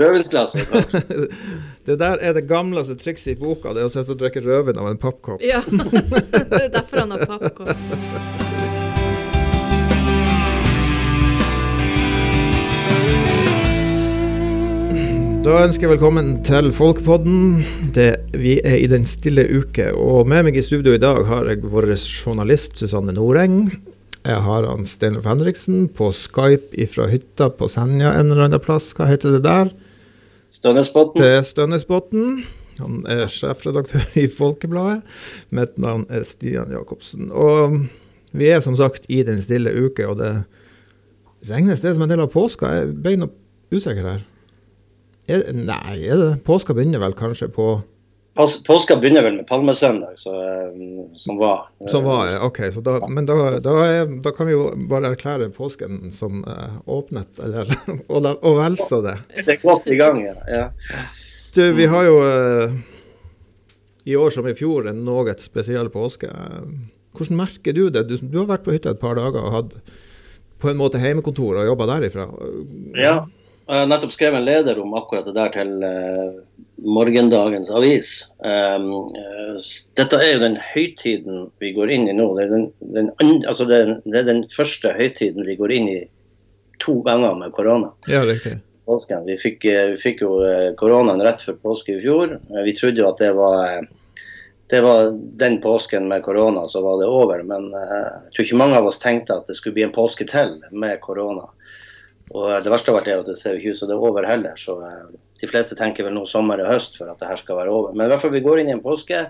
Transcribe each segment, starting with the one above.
Rødvinsglass. det der er det gamleste trikset i boka, det er å sitte og drikke rødvin av en pappkopp. Ja, det er derfor han har pappkopp. Da ønsker jeg velkommen til Folkepodden. Det, vi er i den stille uke. Og med meg i studio i dag har jeg vår journalist Susanne Noreng. Jeg har han Steinulf Henriksen på Skype fra hytta på Senja en eller annen plass. Hva heter det der? Stønnesbotn. Til Stønnesbotn. Han er sjefredaktør i Folkebladet. Mitt navn er Stian Jacobsen. Og vi er som sagt i den stille uke, og det regnes det som en del av påska. Jeg ble noe usikker her. Er, nei, er det påska begynner vel kanskje på Påska begynner vel med palmesøndag, så, um, som var. Som var, OK. Da, men da, da, er, da, kan vi jo bare erklære påsken som uh, åpnet, eller og, og vel så det. Det er godt i gang, ja. ja. Du, vi har jo uh, i år som i fjor en noe spesiell påske. Hvordan merker du det? Du, du, har vært på hytta et par dager og hatt på en måte heimekontor og jobba derifra. Ja, jeg har nettopp skrevet en leder om akkurat det der til uh, morgendagens avis. Um, uh, dette er jo den høytiden vi går inn i nå. Det er den, den, altså det, er den, første høytiden vi går inn i to ganger med korona. Ja, riktig. Påsken. Vi fikk, vi fikk jo koronaen rett før påske i fjor. Vi trodde jo at det var det var den påsken med korona, så var det over. Men jeg tror ikke mange av oss tenkte at det skulle bli en påske til med korona. Og Det verste av alt er at det ser ikke ut som det er over heller. så uh, De fleste tenker vel nå sommer og høst for at det her skal være over. Men i hvert fall vi går inn i en påske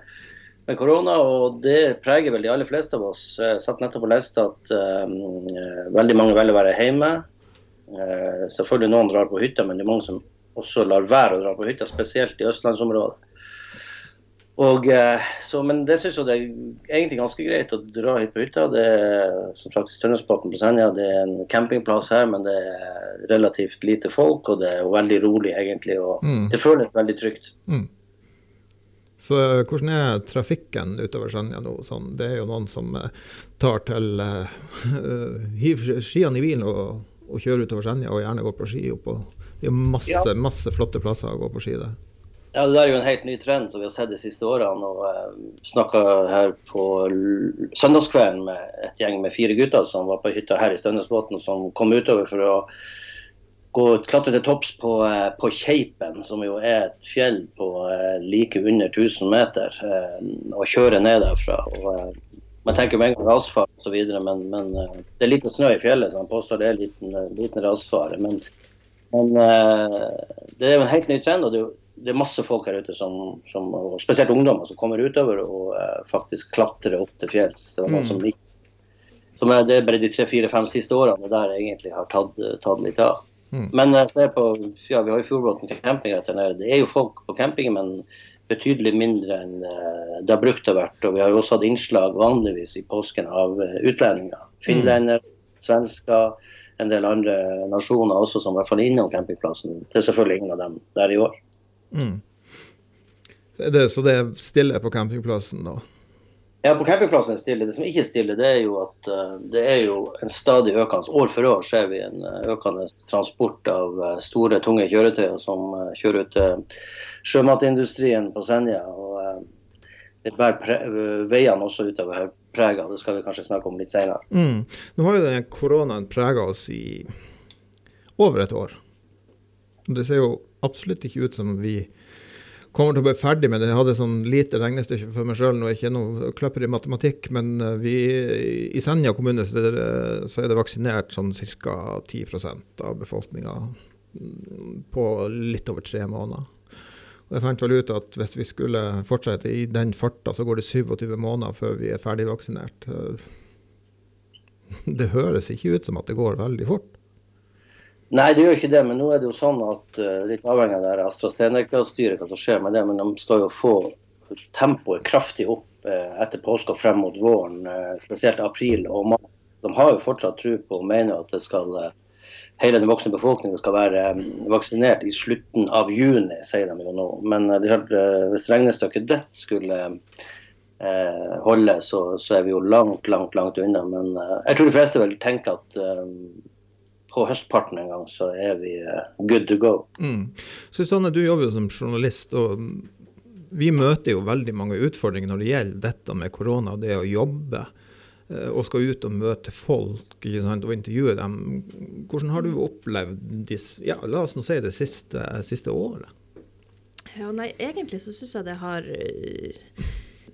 med korona, og det preger vel de aller fleste av oss. Jeg satt nettopp og leste at um, veldig mange velger å være hjemme. Uh, selvfølgelig noen drar på hytta, men det er mange som også lar være å dra på hytta, spesielt i østlandsområdet. Og, så, men det syns jeg det er egentlig ganske greit å dra hit på hytta. Det er som sagt Stønnesbotn på Senja. Det er en campingplass her, men det er relativt lite folk. Og det er veldig rolig, egentlig. Og mm. det føles veldig trygt. Mm. Så hvordan er trafikken utover Senja nå? Sånn, det er jo noen som tar til uh, Hiver skiene i bilen og, og, kjører utover Senja, og gjerne går på ski. Oppå. Det er masse, masse flotte plasser å gå på ski der. Ja, Det er jo en helt ny trend som vi har sett de siste årene. og uh, Snakka her på søndagskvelden med et gjeng med fire gutter som var på hytta her i Stønnesbotn, som kom utover for å gå klatre til topps på, uh, på Keipen, som jo er et fjell på uh, like under 1000 meter, og kjøre ned derfra. og man tenker med en gang rasfare osv., men, men det er lite snø i fjellet, så han påstår det er liten, liten rasfare. Men, men det er jo en helt ny trend. og det er jo det er masse folk her ute, som, som, spesielt ungdommer, som kommer utover og uh, faktisk klatrer opp til fjells. Det, mm. som, som er, det er bare de tre-fire-fem siste årene der jeg egentlig har tatt, tatt litt av. Mm. Men uh, på, ja, vi har jo Fjordbotn camping. Det er jo folk på campingen, men betydelig mindre enn det har brukt å vært. Og vi har jo også hatt innslag vanligvis i påsken av utlendinger. Finlender, mm. svensker, en del andre nasjoner også som i hvert fall er innom campingplassen. Det er selvfølgelig ingen av dem der i år. Mm. Så, det, så det er stille på campingplassen da? Ja, på campingplassen er stille. Det som ikke er stille, det er jo at uh, det er jo en stadig økende År for år ser vi en uh, økende transport av uh, store, tunge kjøretøyer som kjører ut til sjømatindustrien på Senja. og det bærer veiene også utover prega. Det skal vi kanskje snakke om litt senere. Mm. Nå har jo den koronaen prega oss i over et år. Det ser jo absolutt ikke ut som vi kommer til å bli ferdig med det. Jeg hadde sånn lite regnestykke for meg sjøl, nå er ikke noe kløpper i matematikk, men eh, vi, i Senja kommune så er, det, så er det vaksinert sånn ca. 10% av befolkninga mm, på litt over tre måneder. Og jeg fant vel ut at hvis vi skulle fortsette i den farta, så går det 27 måneder før vi er ferdigvaksinert. Det høres ikke ut som at det går veldig fort. Nei, det gjør ikke det. Men nå er det jo sånn at uh, litt avhengig av det AstraZeneca-styret hva som skjer med det, men de skal jo få tempoet kraftig opp uh, etter påske og frem mot våren, uh, spesielt april og mai. De har jo fortsatt tro på og mener at det skal, hele den voksne befolkningen skal være vaksinert i slutten av juni, sier de jo nå. Men hvis regnestykket det skulle holde, så, så, er vi jo langt, langt, langt unna. Men jeg tror de fleste vil tenke at på høstparten en gang, så er vi eh, good to go. Mm. Susanne, du jobber jo som journalist, og vi møter jo veldig mange utfordringer når det gjelder dette med korona og det å jobbe. eh, Og skal ut og møte folk ikke sant, og intervjue dem. Hvordan har du opplevd disse, ja, la oss nå si det siste, siste året? Ja, nei, egentlig så syns jeg det har øh,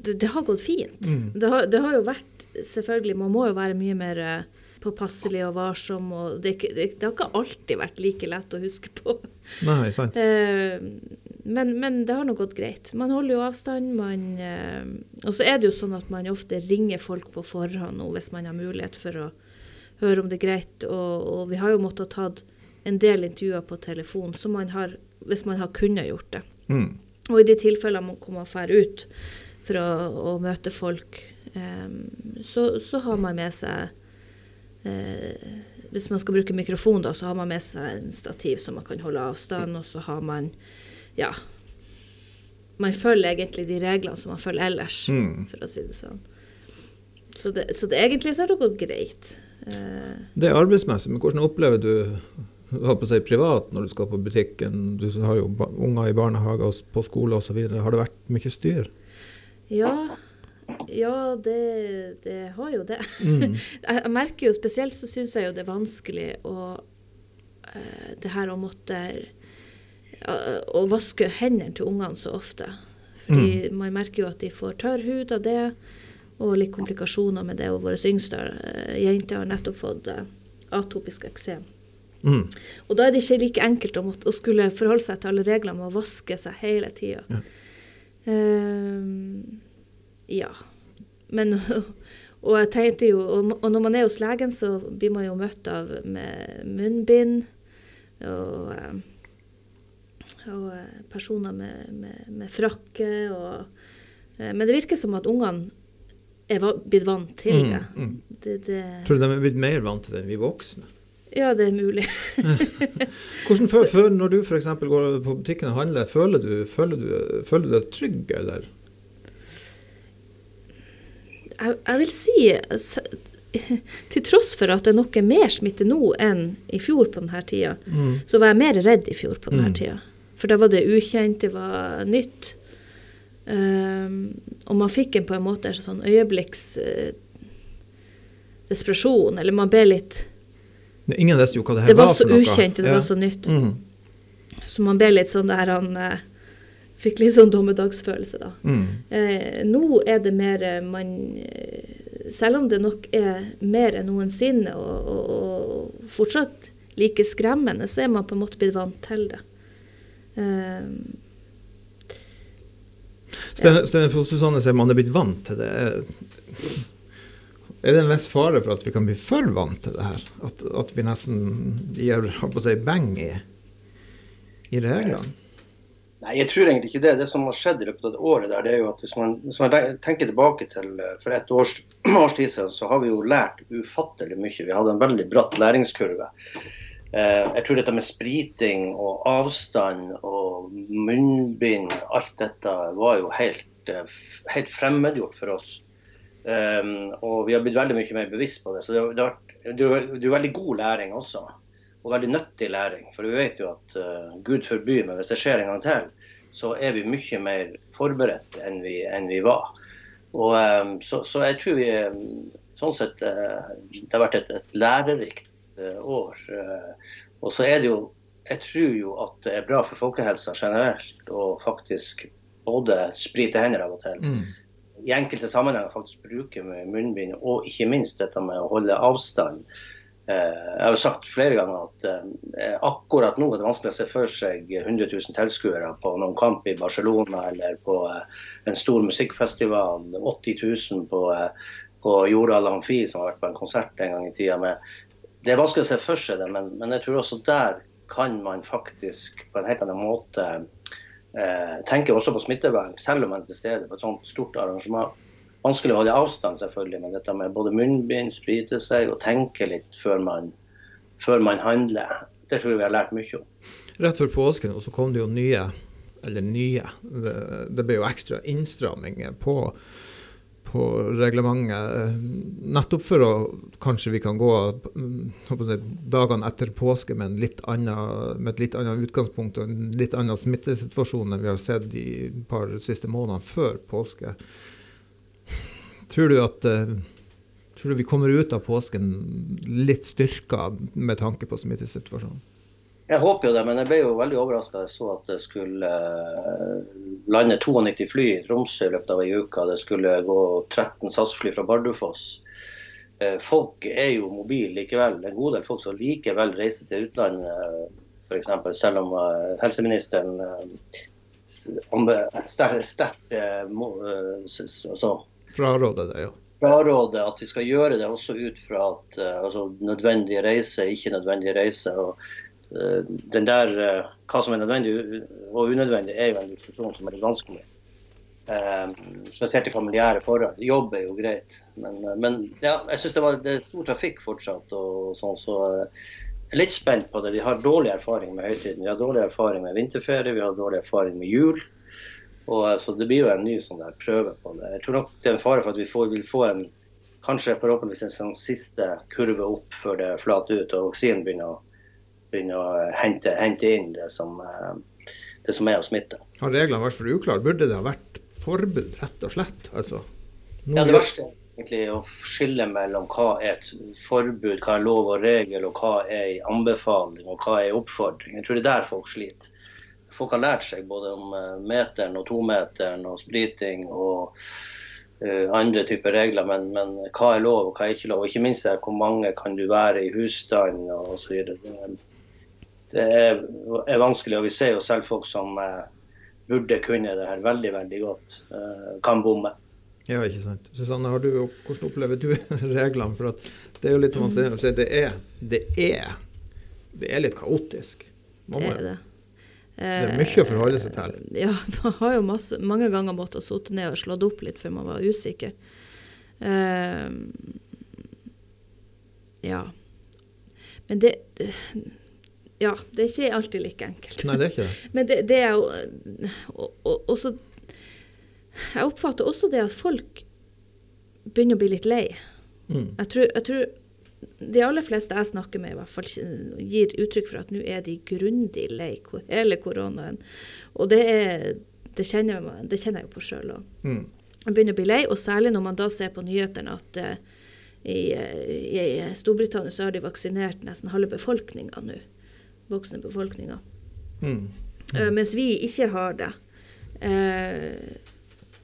det, det har gått fint. Mm. Det, har, det har jo vært Selvfølgelig, man må jo være mye mer påpasselig og varsom. og det, det, det har ikke alltid vært like lett å huske på. Nei, sant. Eh, men, men det har nå gått greit. Man holder jo avstand. Man, eh, og så er det jo sånn at man ofte ringer folk på forhånd nå, hvis man har mulighet for å høre om det er greit. Og, og vi har jo måttet ha tatt en del intervjuer på telefon, som man har, hvis man har kunnet gjort det. Mm. Og i de tilfellene man kommer drar ut for å, å møte folk, um, så, så har man med seg eh, Hvis man skal bruke mikrofon, da, så har man med seg en stativ så man kan holde avstand, og så har man Ja. Man følger egentlig de reglene som man følger ellers, Mm. for å si det sånn. Så, det, så det, egentlig så har det gått greit. Eh, Det er arbeidsmessig, men hvordan opplever du holdt på å si, privat når du skal på butikken? Du har jo unger i barnehage og på skole osv. Har det vært mye styr? Ja, ja det, det har jo det. Mm. jeg, merker jo spesielt så syns jeg jo det er vanskelig å eh, Det her å måtte eh, Å vaske hendene til ungene så ofte. Fordi man merker jo at de får tørr hud av det, og litt komplikasjoner med det. Og våre yngste eh, jenter har nettopp fått atopisk eksem. Mm. Og da er det ikke like enkelt å, måtte, å skulle forholde seg til alle reglene med å vaske seg hele tida. Ja. Ehm, ja. Men Og jeg tenkte jo og, når man er hos legen, så blir man jo møtt av med munnbind og, eh, og eh, personer med, med, med frakke og eh, Men det virker som at ungene er blitt vant til Mm, det. mm. det, det Tror du de er blitt mer vant til det enn vi voksne? ja, det er mulig. Hvordan føler, Når du f.eks. går på butikken og handler, føler du, føler du, føler du deg trygg, eller? Jeg, jeg vil si Til tross for at det er mer smitte nå enn i fjor på denne tida, Mm. så var jeg mer redd i fjor på denne Mm. tida. For da var det ukjent, det var nytt. Um, og man fikk en på en måte sånn øyeblikks uh, desperasjon, eller man ble litt Ingen visste jo hva det her Det var så for noe. ukjent, det Ja. var så nytt. Mm. Så man ble litt sånn der han eh, Fikk litt sånn dommedagsfølelse, da. Mm. Eh, nå er det mer eh, man eh, Selv om det nok er mer enn noensinne og, og, og fortsatt like skremmende, så er man på en måte blitt vant til det. Eh, Stine Stine Susanne sier man er blitt vant til det. Er, det en viss fare for at vi kan bli for vant til det her? At, at vi nesten gir si, beng i, i reglene? Nei, jeg tror egentlig ikke det. Det som har skjedd i løpet av det året, der, det er jo at hvis man, hvis man tenker tilbake til eh, for et års, års tid siden, så har vi jo lært ufattelig mye. Vi hadde en veldig bratt læringskurve. Eh, jeg tror dette med spriting og avstand og munnbind, alt dette var jo helt, eh, helt fremmedgjort for oss. Og vi har blitt veldig mye mer bevisst på det. Så det er jo veldig god læring også. Og veldig nyttig læring. For vi vet jo at uh, Gud forby, men hvis det skjer en gang til, så er vi mye mer forberedt enn vi, enn vi var. Og, um, så, så jeg tror vi eh, sånn sett uh, Det har vært et, et lærerikt uh, år. og så er det jo Jeg tror jo at det er bra for folkehelsa generelt å faktisk både sprite hender av og til Mm. i enkelte sammenhenger faktisk bruke med munnbind, og ikke minst dette med å holde avstand. Eh, Jeg har jo sagt flere ganger at eh, akkurat nå er det vanskelig å se for seg 100 000 tilskuere på noen kamp i Barcelona eller på eh, en stor musikkfestival. 80 000 på, på Jordal Amfi, som har vært på en konsert en gang i tida. Men det er vanskelig å se for seg det, men, men jeg tror også der kan man faktisk på en helt annen måte eh, tenke også på smittevern, selv om man er til stede på et sånt stort arrangement. Vanskelig å holde avstand, selvfølgelig, men dette med både munnbind, sprite seg og tenke litt før man, før man handler, det tror jeg vi har lært mye om. Rett før påsken så kom det jo nye, eller nye, det, det ble jo ekstra innstramminger på, på reglementet. Nettopp for å kanskje vi kan gå dagene etter påske med, en litt annen, med et litt annet utgangspunkt og en litt annen smittesituasjon enn vi har sett de par siste månedene før påske. Tror du at eh, Tror du vi kommer ut av påsken litt styrka med tanke på smittesituasjonen? Jeg håper jo det, men jeg ble jo veldig overraska da jeg så at det skulle eh, lande 92 fly i Tromsø i løpet av ei uke. Det skulle gå 13 SAS-fly fra Bardufoss. Eh, Folk er jo mobile likevel. En god del folk som likevel reiser til utlandet, f.eks. Selv om helseministeren sterkt altså, Fraråder det, ja. fraråder at vi skal gjøre det også ut fra at eh, altså, reise, ikke nødvendige reise. og eh, den der, eh, Hva som er nødvendig og unødvendig, er jo en diskusjon som er vanskelig. Eh, spesielt i familiære forhold. Jobb er jo greit. Men, men ja, jeg syns det, det er stor trafikk fortsatt. og sånn, så jeg er litt spent på det. Vi har dårlig erfaring med høytiden. Vi har dårlig erfaring med vinterferie, vi har dårlig erfaring med jul. Og, eh, så det blir jo en ny sånn der prøve på det. Jeg tror nok det er en fare for at vi får, vil få en kanskje forhåpentligvis en sånn siste kurve opp før det flater ut og vaksinen begynner, å- begynner å hente, hente inn det som, eh, det som er av smitte. Har reglene vært for uklare? Burde det ha vært forbud, rett og slett? Altså, Ja, Det verste er egentlig å skille mellom hva er et forbud, hva er lov og regel, og hva er en anbefaling og hva er en oppfordring. Jeg tror det er der folk sliter. Folk har lært seg både om eh, meteren og tometeren og spriting og uh, andre typer regler, men, men hva er lov og hva er ikke lov. Og ikke minst er hvor mange kan du være i husstand osv. Det, det er, er vanskelig, og vi ser jo selv folk som uh, burde kunne det her veldig, veldig godt, uh, kan bomme. Ja, ikke sant. Susanne, har du, hvordan opplever du reglene? For at det er jo litt som man sier, sier, det er, det er, det er litt kaotisk. Man Det er det. Det er mye å forholde seg til. Eh, Ja, man har jo masse, mange ganger måttet sitte ned og slått opp litt før man var usikker. Uh, ja. Men det, det Ja, det er ikke alltid like enkelt. Nei, det er ikke det. Men det, det er jo og, og, også, Jeg oppfatter også det at folk begynner å bli litt lei. Mm. Jeg tror, jeg tror de aller fleste jeg snakker med, i hvert fall gir uttrykk for at nå er de grundig lei hele koronaen. Og det, er, det, kjenner, jeg, det kjenner jeg jo på sjøl òg. Mm. Jeg begynner å bli lei, og særlig når man da ser på nyhetene at uh, i, i, i Storbritannia så har de vaksinert nesten halve befolkninga nå. Voksne befolkninga. Mm. Eh, mens vi ikke har det. Uh,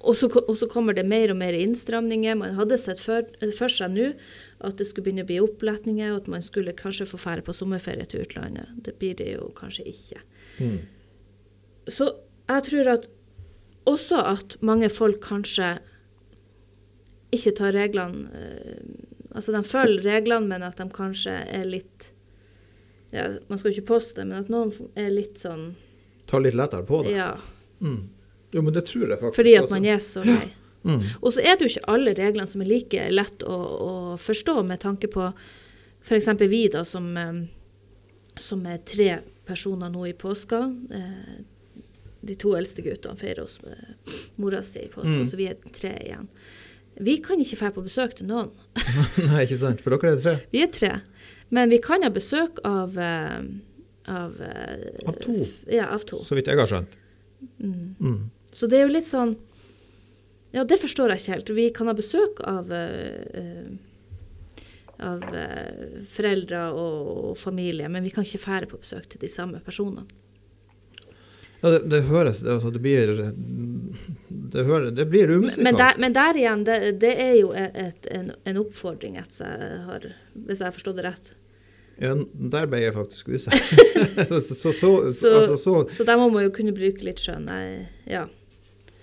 og så kommer det mer og mer innstramninger. Man hadde sett for, for seg nå at det skulle begynne å bli oppletninger, og at man skulle kanskje få fære på sommerferie til utlandet. Det blir det jo kanskje ikke. Mm. Så jeg tror at også at mange folk kanskje ikke tar reglene eh, Altså de følger reglene, men at de kanskje er litt ja, Man skal ikke påstå det, men at noen er litt sånn Tar litt lettere på det. Ja. Mm. Jo, men det tror jeg faktisk. Fordi at man er så lei. Mm. Og så er det jo ikke alle reglene som er like lett å, å forstå, med tanke på f.eks. vi, da, som, eh, som er tre personer nå i påska. Eh, de to eldste guttene feirer hos eh, mora si i påska, Mm. så vi er tre igjen. Vi kan ikke dra på besøk til noen. Nei, ikke sant. For dere er tre. Vi er tre. Men vi kan ha besøk av av, Av to. Ja, av to. Så vidt jeg har skjønt. Mm. Mm. Så det er jo litt sånn Ja, det forstår jeg ikke helt. Vi kan ha besøk av eh, av eh, foreldre og, og familie, men vi kan ikke fære på besøk til de samme personene. Ja, det, det høres det, altså, det blir Det, hører, det blir umusikalsk. men, der, men der igjen, det, det er jo et, en, en oppfordring, jeg har, hvis jeg har forstått det rett. Ja, der ble jeg faktisk usikker. så, så, så, Så, altså, så så der må man jo kunne bruke litt skjønn. Ja,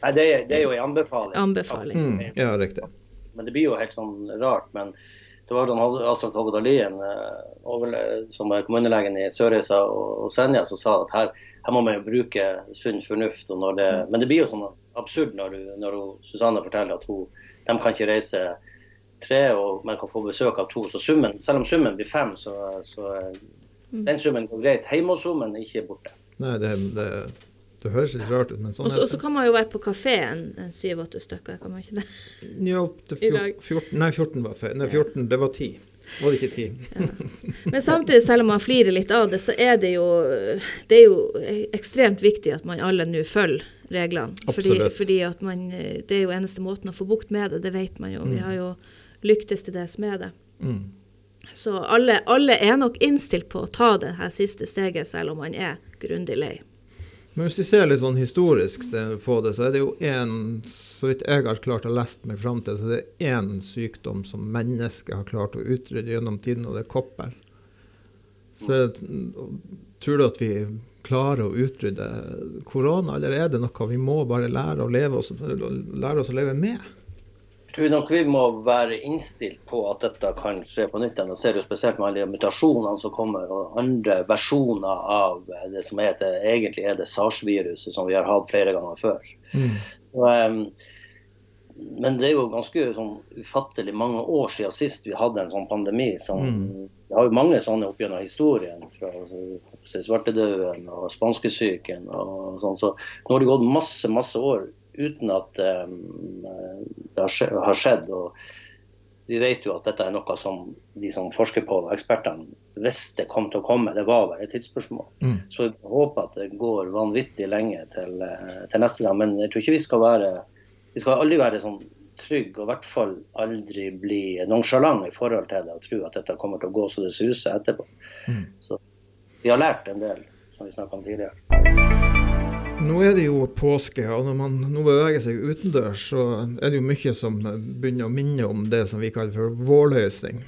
Nei, det er, det er jo en anbefaling. anbefaling. mm, Ja, riktig. Men det blir jo helt sånn rart. Men det var den Aslak Dahlien, eh, som er kommunelegen i Sørreisa og, og Senja, som sa at her, her må man jo bruke sunn fornuft. Og når det, men det blir jo sånn absurd når, du, når hun, Susanne forteller at hun, de kan ikke reise tre, og man kan få besøk av to. Så summen, selv om summen blir fem, så, så eh, den summen går greit hjemme hos henne, men ikke borte. Nei, det, det, Det høres litt rart ut, men sånn er det. og så kan man jo være på kafé en, en syv-åtte stykker, kan man ikke det? Ja, det fjor- 14, nei, 14 var feil. Nei, 14, det var 10. Var det ikke 10? Men samtidig, selv om man flirer litt av det, så er det jo, det er jo ekstremt viktig at man alle nå følger reglene. Absolutt. fordi at man, det er jo eneste måten å få bukt med det, det vet man jo. Vi Mm. har jo lyktes til dels med det. Mm. Så alle, alle er nok innstilt på å ta det her siste steget, selv om man er grundig lei. Men hvis vi ser litt sånn historisk på det, så er det jo én, så vidt jeg har klart å lest meg fram til, så det er én sykdom som mennesket har klart å utrydde gjennom tiden, og det er kopper. Så jeg- tror du at vi klarer å utrydde korona, eller er det noe vi må bare lære å leve lære oss å leve med? Tror nok vi må være innstilt på at dette kan skje på nytt. Nå Og ser jo spesielt med alle de mutasjonene som kommer, og andre versjoner av det som heter, egentlig er det SARS-viruset som vi har hatt flere ganger før. Og, um, men det er jo ganske sånn ufattelig mange år siden sist vi hadde en sånn pandemi. Som, Mm. Vi har jo mange sånne opp gjennom historien. Fra altså, svartedauden og spanskesyken og sånn. Så nå har det gått masse, masse år uten at em, det har skjedd. Og vi vet jo at dette er noe som de som forsker på, ekspertene, visste kom til å komme. Det var bare et tidsspørsmål. Mm. Så vi håper at det går vanvittig lenge til, eh, til neste gang. Men jeg tror ikke vi skal være Vi skal aldri være sånn trygge, og i hvert fall aldri bli nonsjalant i forhold til det og tro at dette kommer til å gå så det suser etterpå. Mm. Så vi har lært en del, som vi snakka om tidligere. Nå er det jo påske, og når man nå beveger seg utendørs, så er det jo mye som begynner å minne om det som vi kaller for vårløsning.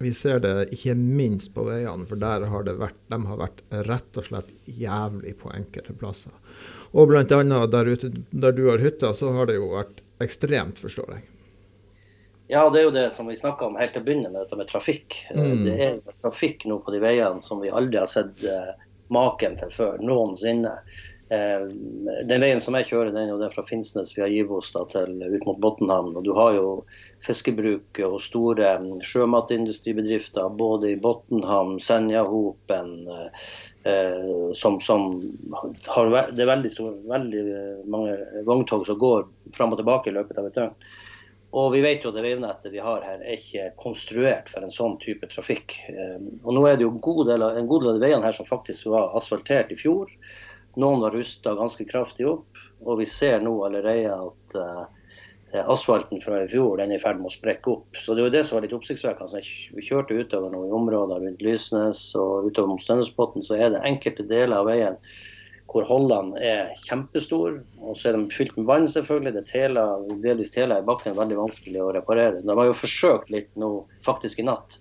Vi ser det ikke minst på veiene, for der har det vært, de har vært rett og slett jævlig på enkelte plasser. Og bl.a. der ute der du har hytta, så har det jo vært ekstremt, forstår jeg. Ja, det er jo det som vi snakka om helt til å begynne med, dette med trafikk. Eh, Mm. Det er trafikk nå på de veiene som vi aldri har sett eh, maken til før, noensinne. Eh, den veien som jeg kjører, den den fra Finnsnes via Givos da, til ut mot Botnhamn. Og du har jo fiskebruk og store mm, sjømatindustribedrifter både i Botnhamn, Senjahopen, eh, eh, som, som har det er veldig, store, veldig eh, mange vogntog som går fram og tilbake i løpet av et døgn. Og vi vet jo det veinettet vi har her er ikke konstruert for en sånn type trafikk. Eh, Og nå er det jo en god del av, en god del av veiene her som faktisk var asfaltert i fjor. Noen har rusta ganske kraftig opp. Og vi ser nå allerede at uh, asfalten fra i fjor den er i ferd med å sprekke opp. Så det var det som var litt oppsiktsvekkende. Altså, Vi kjørte utover noen områder rundt Lysnes og utover mot Stønnesbotn, så er det enkelte deler av veien hvor holdene er kjempestore. Og så er de fylt med vann, selvfølgelig. Det er teler, delvis teler i bakken, veldig vanskelig å reparere. De har jo forsøkt litt nå, faktisk i natt,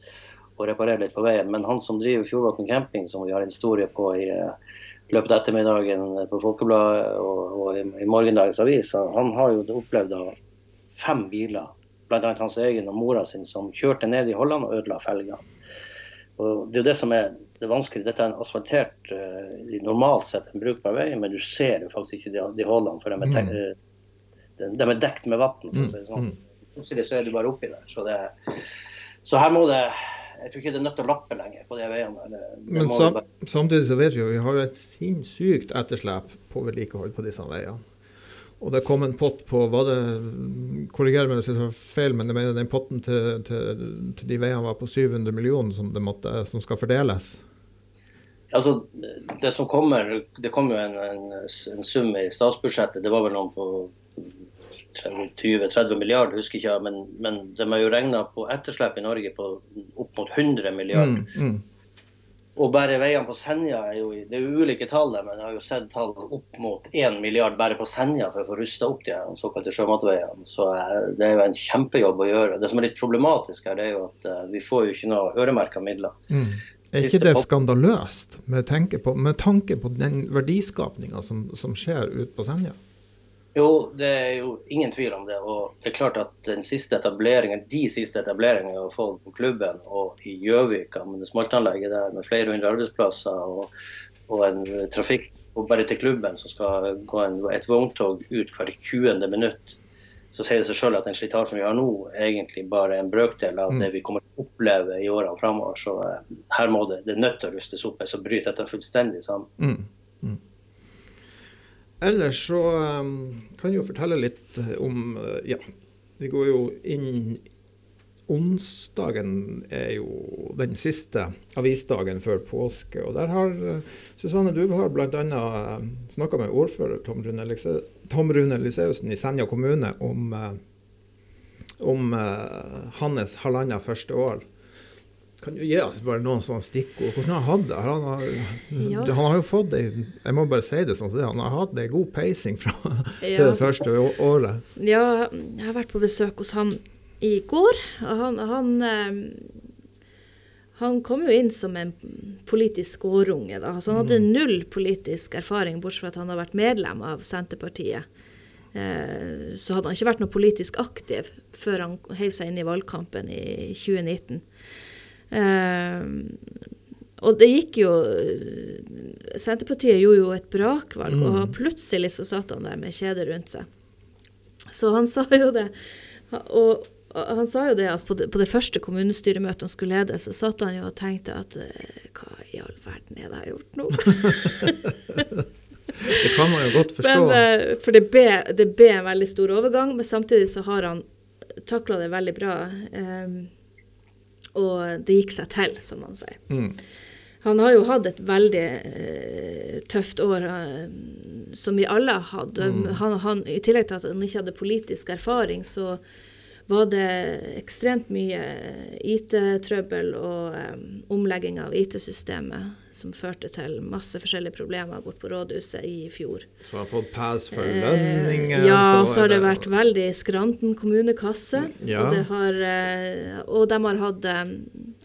å reparere litt på veien. Men han som driver Fjordvatn camping, som vi har en historie på i eh, løpet av ettermiddagen på Folkebladet og, og i, morgendagens avis, han har jo opplevd da fem biler, bl.a. hans egen og mora sin, som kjørte ned i Holland og ødela felgene. Og det er jo det som er det vanskelige. Dette er en asfaltert, eh, normalt sett en brukbar vei, men du ser jo faktisk ikke de, de hullene, for de er, tek- eh, de, de er dekt med vann. Plutselig så, sånn. Så er du bare oppi der. Så, det, så her må det Jeg tror ikke det er nødt til å lappe lenger på de veiene. Men sam samtidig så vet vi jo vi har jo et sinnssykt etterslep på vedlikehold på disse veiene. Og det kom en pott på var det, Korriger meg hvis jeg tar feil, men jeg mener den potten til, til, til de veiene var på 700 millioner som, det måtte, som skal fordeles. Altså, det som kommer, det kom jo en, en, en sum i statsbudsjettet. Det var vel noen på 20-30 milliarder, husker ikke, men, men de har jo regna på etterslep i Norge på opp mot 100 milliarder. Mm, mm. Og bare veiene på Senja er jo Det er jo ulike tall, men jeg har jo sett tall opp mot 1 milliard bare på Senja for å få rusta opp de såkalte sjømatveiene. Så eh, det er jo en kjempejobb å gjøre. Det som er litt problematisk her, det er jo at eh, vi får jo ikke noe øremerka midler. Mm. Er ikke det skandaløst med, tanke på, med tanke på den verdiskapninga som, som skjer ute på Senja? Jo, det er jo ingen tvil om det. Og det er klart at den siste etableringen, de siste etableringene vi har fått på klubben og i Gjøvika med det smaltanlegget der med flere hundre arbeidsplasser og, og en trafikk og bare til klubben som skal gå en, et vogntog ut hver 20. minutt, så sier det seg selv at den slitasjen vi har nå, egentlig bare er en brøkdel av det vi kommer til å oppleve i årene framover. Så eh, her må det, det er nødt til å rustes opp, så bryter dette fullstendig sammen. Mm. Mm. Ellers så um, kan jeg jo fortelle litt om uh, Ja, vi går jo inn Onsdagen er jo den siste avisdagen før påske. og Der har uh, Susanne du har bl.a. Snakka med ordfører Tom Rune, Lise, Tom Rune Lyseusen i Senja kommune om, om hans halvannet første år. Kan du gi oss bare noen sånne stikkord? Hvordan har han hatt det? Han har, Ja. han har jo fått ei Jeg må bare si det sånn, så det, han har hatt ei god peising fra Ja. det første året. Ja, jeg har vært på besøk hos han i går. og Han, han, eh, han kom jo inn som en politisk skårunge. Da. Så han hadde null politisk erfaring, bortsett fra at han har vært medlem av Senterpartiet. Eh, så hadde han ikke vært noe politisk aktiv før han heiv seg inn i valgkampen i 2019. Eh, og det gikk jo Senterpartiet gjorde jo et brakvalg, og plutselig så satt han der med kjedet rundt seg. Så han sa jo det. Og og han sa jo det at på det, på det første kommunestyremøtet han skulle lede, så satt han jo og tenkte at eh, hva i all verden er det jeg har gjort nå? Det kan man jo godt forstå. Men, eh, for det ble, det ble en veldig stor overgang, men samtidig så har han takla det veldig bra. eh, og det gikk seg til, som man sier. Mm. Han har jo hatt et veldig uh, tøft år, uh, som vi alle har hatt. Han, han, I tillegg til at han ikke hadde politisk erfaring, så var det ekstremt mye IT-trøbbel og um, omlegging av IT-systemet som førte til masse forskjellige problemer bort på rådhuset i fjor. Så har fått pass for Eh, lønninger. Ja, så har det, det vært veldig Skranten kommunekasse. Ja. Og, det har, eh, og de har hatt eh,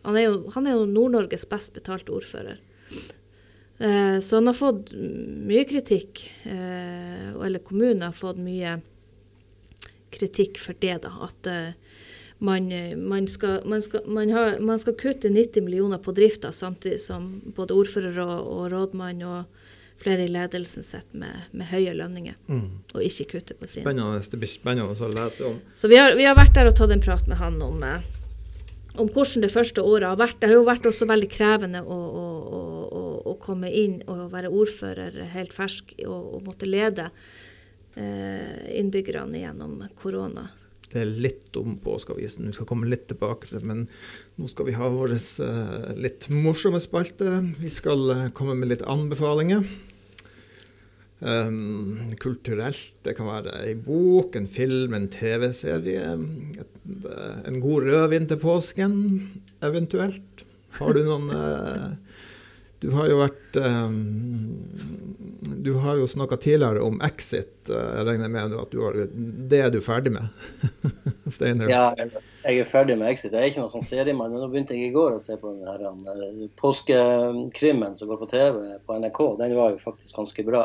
Han er jo, jo Nord-Norges best betalte ordfører. Eh, Så han har fått mye kritikk. eh, Eller kommunen har fått mye kritikk for det, da. At eh, man, eh, man, skal, man, skal, man, har, man skal kutte 90 millioner på drifta, samtidig som både ordfører og, og rådmann og flere i ledelsen sitter med, med høye lønninger, Mm. og ikke kutter på sine. Spennende. Det blir spennende å lese om. Så vi har, vi har vært der og tatt en prat med han om, eh, om hvordan det første året har vært. Det har jo vært også veldig krevende å, å, å, å komme inn og være ordfører helt fersk og, og måtte lede eh, innbyggerne gjennom korona. Det er litt om påskeavisen. Vi skal komme litt tilbake til det. Men nå skal vi ha vår eh, litt morsomme spalte. Vi skal eh, komme med litt anbefalinger. Um, kulturelt. Det kan være ei bok, en film, en TV-serie. eh, En god rødvin til påsken, eventuelt. Har du noen Du har jo vært um, Du har jo snakka tidligere om Exit. Jeg regner med at du har, det er du ferdig med? Steiner. Ja, jeg er ferdig med Exit. Jeg er ikke noen sånn seriemann, men nå begynte jeg i går å se på den her eh, påskekrimmen som går på TV på NRK. Den var jo faktisk ganske bra.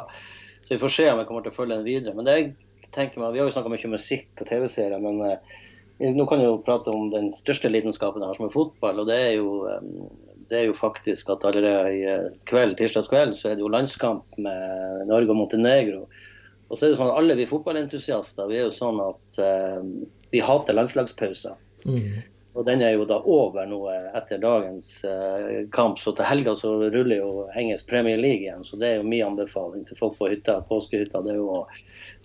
Så vi får se om jeg kommer til å følge den videre. Men det jeg tenker meg, Vi har jo snakka mye om musikk og TV-serier, men eh, nå kan jeg jo prate om den største lidenskapen jeg har, som er fotball. og det er jo eh, det er jo faktisk at allerede i eh, kveld, tirsdagskveld så er det jo landskamp med Norge og Montenegro. Og så er det sånn at alle vi fotballentusiaster vi er jo sånn at eh, vi hater landslagspauser. Mm. Og den er jo da over nå eh, etter dagens eh, kamp. Så til helga så ruller jo engelsk Premier League igjen. Så det er jo min anbefaling til folk på hytta, påskehytta. Det er jo å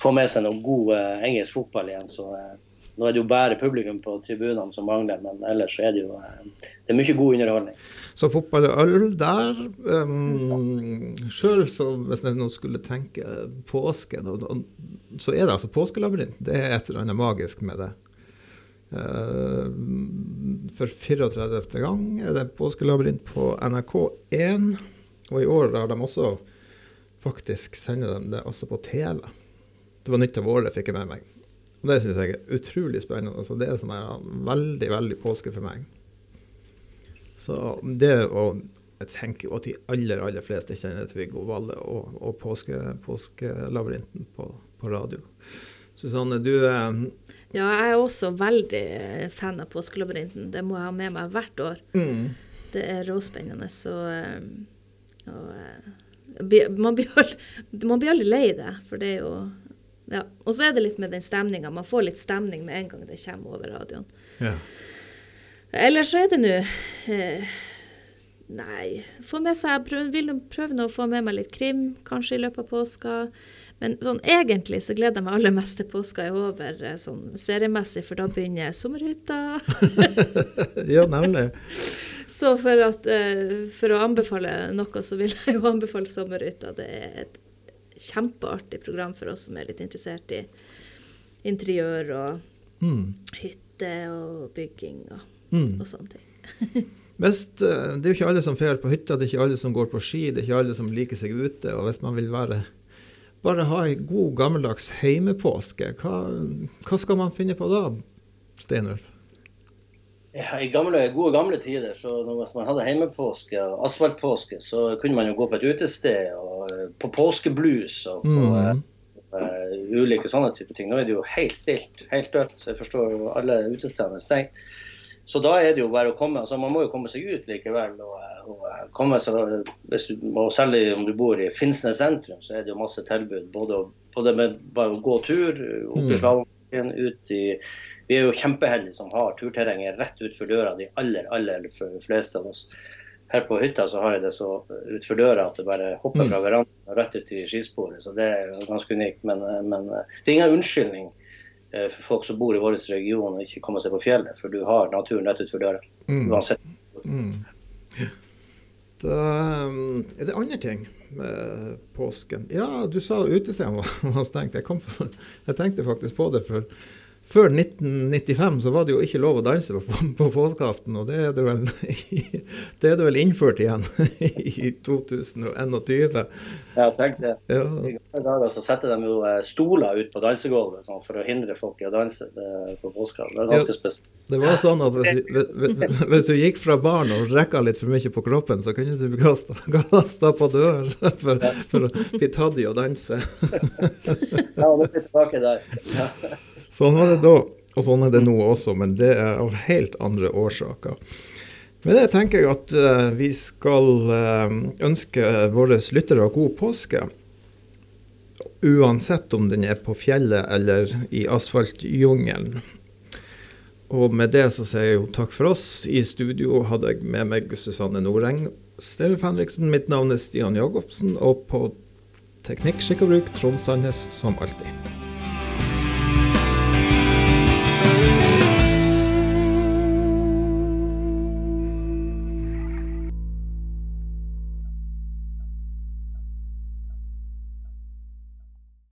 få med seg noe god eh, engelsk fotball igjen. Så eh, nå er det jo bare publikum på tribunene som mangler, men ellers er det jo det er mye god underholdning. Så fotball og øl der. Um, Sjøl hvis jeg nå skulle tenke påske, så er det altså påskelabyrint. Det er et eller annet magisk med det. Uh, for 34. gang er det påskelabyrint på NRK1. Og i år har de også faktisk sender de det også på TV. Det var nytt av året, fikk jeg med meg. Og det syns jeg er utrolig spennende. Altså, det er sånn veldig, veldig påske for meg. Så det å jeg tenker at de aller aller fleste kjenner til Viggo Valle og, og påske, Påskelabyrinten på, på radio. Susanne, du eh, Ja, jeg er også veldig fan av Påskelabyrinten. Det må jeg ha med meg hvert år. mm, Det er råspennende. Så eh, eh, man, blir aldri, man blir aldri lei det, for det er jo ja. Og så er det litt med den stemninga. Man får litt stemning med en gang det kommer over radioen. ja. Ellers så er det nå eh, Nei. Få med seg, prøv, vil prøve nå å få med meg litt krim, kanskje i løpet av påska. Men sånn egentlig så gleder jeg meg aller mest til påska er over, eh, sånn seriemessig, for da begynner sommerhytta. ja, nemlig. så for, at, eh, for å anbefale noe, så vil jeg jo anbefale sommerhytta. Det er et kjempeartig program for oss som er litt interessert i interiør og Mm. hytte og bygging og, Mm. og sånne ting. Hvis, eh, det er jo ikke alle som drar på hytta, det er ikke alle som går på ski, det er ikke alle som liker seg ute. Og hvis man vil være, bare ha ei god, gammeldags heimepåske, hva, hva skal man finne på da, Steinulf? Ja, I gamle, gode gamle tider, så hvis man hadde heimepåske og asfaltpåske, så kunne man jo gå på et utested og eh, på påskeblues og på Mm. uh, ulike sånne type ting. Nå er det jo helt stilt, helt dødt. så Jeg forstår jo alle utestedene er stengt. Så da er det jo bare å komme. altså Man må jo komme seg ut likevel. og, og komme seg, hvis du, og Særlig om du bor i Finnsnes sentrum, så er det jo masse tilbud. Både, både med bare å gå tur, opp i Slalåmbakken, ut i Vi er jo kjempeheldige som har turterrenget rett utfor døra, de aller, aller fleste av oss. Her på hytta så har jeg det så utfor døra at det bare hopper fra verandaen og rett ut i skisporet. Så det er ganske unikt. Men, men det er ingen unnskyldning eh, for folk som bor i vår region og ikke kommer seg på fjellet, for du har naturen rett utenfor døra. Mm. Uansett. Mm. Da um, er det andre ting med påsken. Ja, du sa utestedene var, stengt. Jeg, kom for, jeg tenkte faktisk på det. for før 1995 så var det jo ikke lov å danse på, på påskeaften, og det er det, vel, det er det vel innført igjen i 2021. Ja, tenk det. Ja, I gamle dager så setter de jo eh, stoler ut på dansegulvet sånn, for å hindre folk i å danse eh, på påskeaften. Det er ganske spesielt. det var sånn at hvis, hvis, hvis du gikk fra baren og rekka litt for mye på kroppen, så kunne du bli kasta, på dør for, for å bli tatt i å danse. Ja, nå er vi tilbake der. Ja. Sånn var det da, og sånn er det nå også, men det er av helt andre årsaker. Med det tenker jeg at uh, vi skal uh, ønske våre lyttere god påske. Uansett om den er på fjellet eller i asfaltjungelen. Og med det så sier jeg jo takk for oss. I studio hadde jeg med meg Susanne Noreng, Stellef Henriksen. Mitt navn er Stian Jacobsen, og på Teknikk, skikk og bruk, Trond Sandnes som alltid.